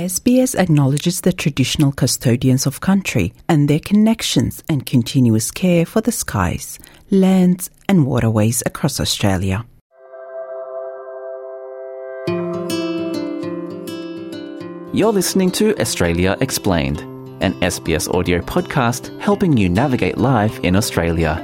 SBS acknowledges the traditional custodians of country and their connections and continuous care for the skies, lands, and waterways across Australia. You're listening to Australia Explained, an SBS audio podcast helping you navigate life in Australia.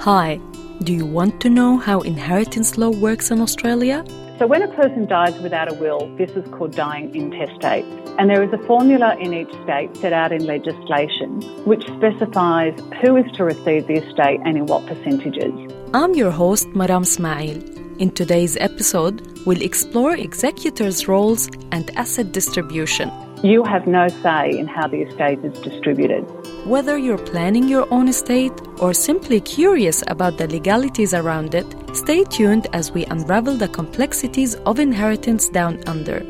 Hi, do you want to know how inheritance law works in Australia? So, when a person dies without a will, this is called dying intestate. And there is a formula in each state set out in legislation which specifies who is to receive the estate and in what percentages. I'm your host, Maram Ismail. In today's episode, we'll explore executors' roles and asset distribution. You have no say in how the estate is distributed. Whether you're planning your own estate or simply curious about the legalities around it, stay tuned as we unravel the complexities of inheritance down under.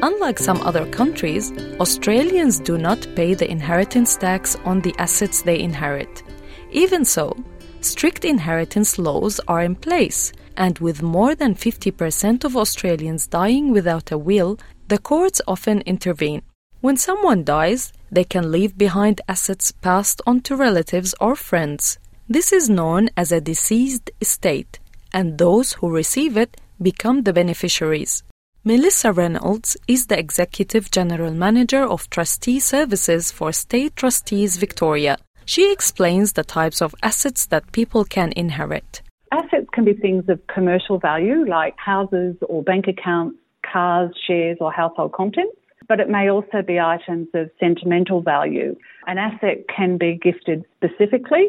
Unlike some other countries, Australians do not pay the inheritance tax on the assets they inherit. Even so, strict inheritance laws are in place, and with more than 50% of Australians dying without a will, the courts often intervene. When someone dies, they can leave behind assets passed on to relatives or friends. This is known as a deceased estate, and those who receive it become the beneficiaries. Melissa Reynolds is the Executive General Manager of Trustee Services for State Trustees Victoria. She explains the types of assets that people can inherit. Assets can be things of commercial value, like houses or bank accounts, cars, shares, or household contents but it may also be items of sentimental value. An asset can be gifted specifically.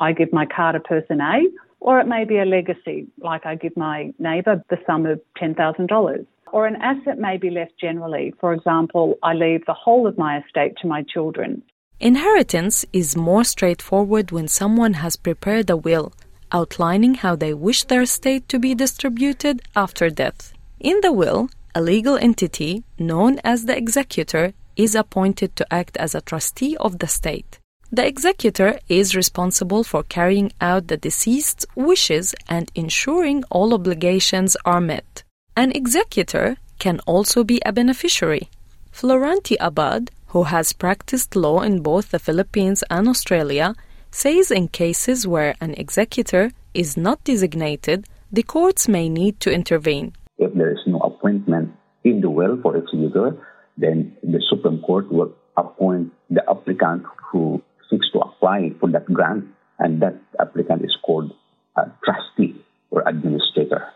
I give my car to person A, or it may be a legacy, like I give my neighbour the sum of $10,000. Or an asset may be left generally. For example, I leave the whole of my estate to my children. Inheritance is more straightforward when someone has prepared a will, outlining how they wish their estate to be distributed after death. In the will, a legal entity known as the executor is appointed to act as a trustee of the state. The executor is responsible for carrying out the deceased's wishes and ensuring all obligations are met. An executor can also be a beneficiary. Floranti Abad, who has practiced law in both the Philippines and Australia, says in cases where an executor is not designated, the courts may need to intervene. If there is no appointment in the will for executor, then the Supreme Court will appoint the applicant who seeks to apply for that grant, and that applicant is called a trustee or administrator.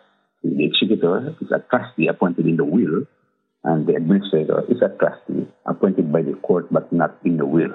The executor is a trustee appointed in the will, and the administrator is a trustee appointed by the court but not in the will.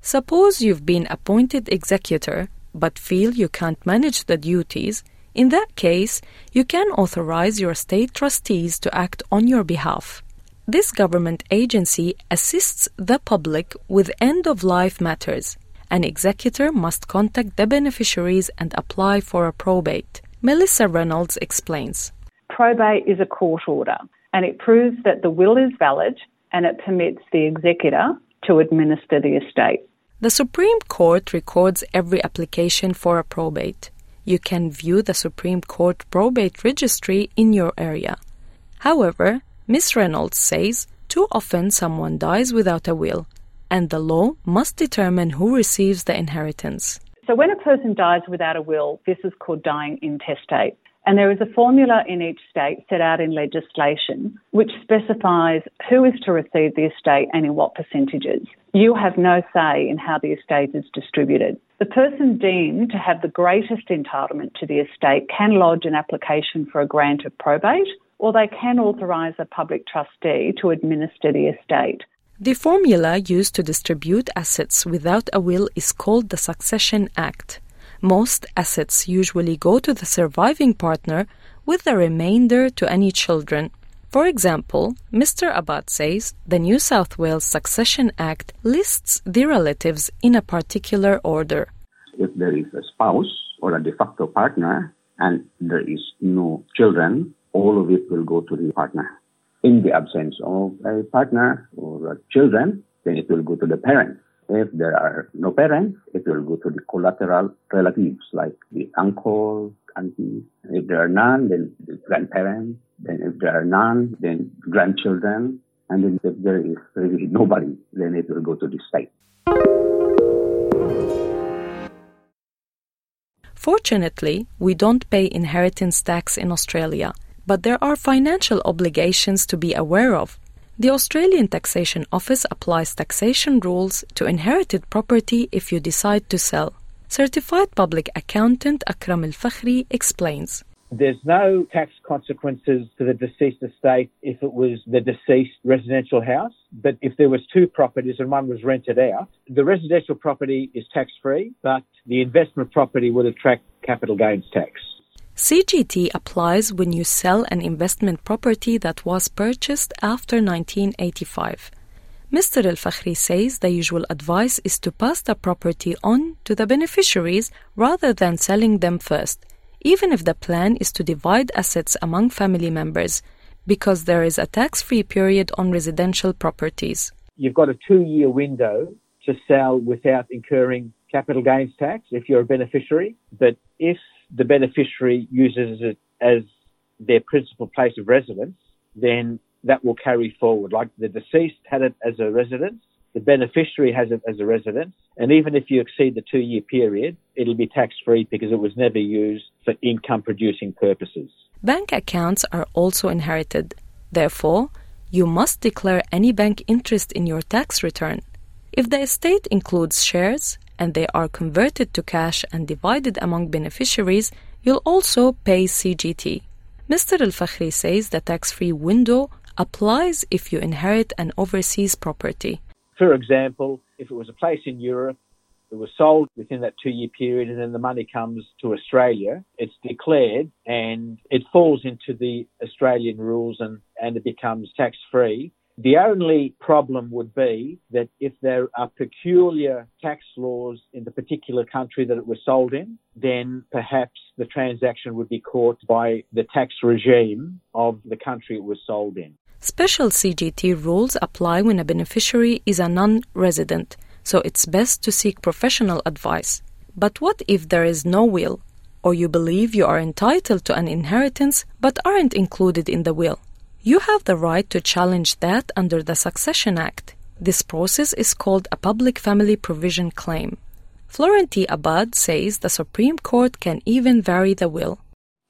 Suppose you've been appointed executor but feel you can't manage the duties in that case, you can authorize your state trustees to act on your behalf. This government agency assists the public with end of life matters. An executor must contact the beneficiaries and apply for a probate. Melissa Reynolds explains. Probate is a court order and it proves that the will is valid and it permits the executor to administer the estate. The Supreme Court records every application for a probate you can view the Supreme Court probate registry in your area. However, Ms. Reynolds says too often someone dies without a will, and the law must determine who receives the inheritance. So, when a person dies without a will, this is called dying intestate. And there is a formula in each state set out in legislation which specifies who is to receive the estate and in what percentages. You have no say in how the estate is distributed. The person deemed to have the greatest entitlement to the estate can lodge an application for a grant of probate or they can authorise a public trustee to administer the estate. The formula used to distribute assets without a will is called the Succession Act. Most assets usually go to the surviving partner, with the remainder to any children. For example, Mr. Abad says the New South Wales Succession Act lists the relatives in a particular order. If there is a spouse or a de facto partner and there is no children, all of it will go to the partner. In the absence of a partner or children, then it will go to the parents. If there are no parents, it will go to the collateral relatives like the uncle, aunties. If there are none, then the grandparents. Then if there are none, then grandchildren. And then if there is really nobody, then it will go to the state. Fortunately, we don't pay inheritance tax in Australia, but there are financial obligations to be aware of. The Australian Taxation Office applies taxation rules to inherited property if you decide to sell. Certified Public Accountant Akram Al Fakhri explains. There's no tax consequences to the deceased estate if it was the deceased residential house. But if there was two properties and one was rented out, the residential property is tax free, but the investment property would attract capital gains tax. CGT applies when you sell an investment property that was purchased after 1985. Mr. Al Fakhri says the usual advice is to pass the property on to the beneficiaries rather than selling them first even if the plan is to divide assets among family members, because there is a tax free period on residential properties. You've got a two year window to sell without incurring capital gains tax if you're a beneficiary. But if the beneficiary uses it as their principal place of residence, then that will carry forward. Like the deceased had it as a residence, the beneficiary has it as a residence, and even if you exceed the two year period, it'll be tax free because it was never used for income producing purposes. Bank accounts are also inherited. Therefore, you must declare any bank interest in your tax return. If the estate includes shares and they are converted to cash and divided among beneficiaries, you'll also pay CGT. Mr. Al Fakhri says the tax free window applies if you inherit an overseas property. For example, if it was a place in Europe that was sold within that two year period and then the money comes to Australia, it's declared and it falls into the Australian rules and, and it becomes tax free. The only problem would be that if there are peculiar tax laws in the particular country that it was sold in, then perhaps the transaction would be caught by the tax regime of the country it was sold in. Special CGT rules apply when a beneficiary is a non resident, so it's best to seek professional advice. But what if there is no will, or you believe you are entitled to an inheritance but aren't included in the will? You have the right to challenge that under the Succession Act. This process is called a public family provision claim. Florentine Abad says the Supreme Court can even vary the will.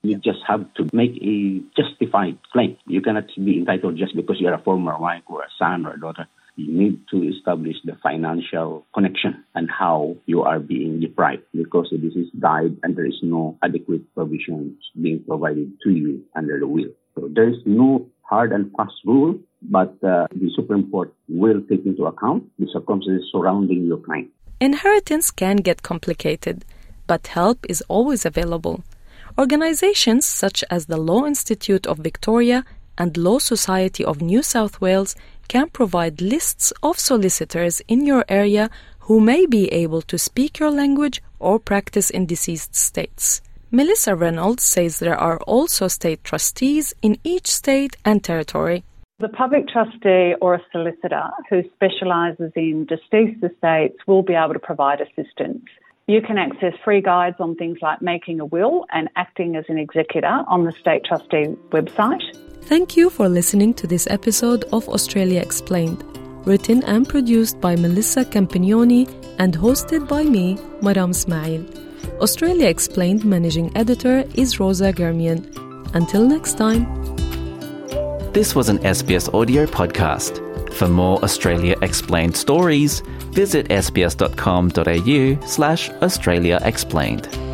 You just have to make a justified claim. You cannot be entitled just because you're a former wife or a son or a daughter. You need to establish the financial connection and how you are being deprived because this is died and there is no adequate provisions being provided to you under the will. So there is no hard and fast rule, but uh, the Supreme Court will take into account the circumstances surrounding your claim. Inheritance can get complicated, but help is always available. Organizations such as the Law Institute of Victoria and Law Society of New South Wales can provide lists of solicitors in your area who may be able to speak your language or practice in deceased estates. Melissa Reynolds says there are also state trustees in each state and territory. The public trustee or a solicitor who specialises in deceased estates will be able to provide assistance. You can access free guides on things like making a will and acting as an executor on the State Trustee website. Thank you for listening to this episode of Australia Explained, written and produced by Melissa Campagnoni and hosted by me, Maram Ismail. Australia Explained managing editor is Rosa Germian. Until next time. This was an SBS audio podcast. For more Australia Explained stories, visit sbs.com.au slash Australia Explained.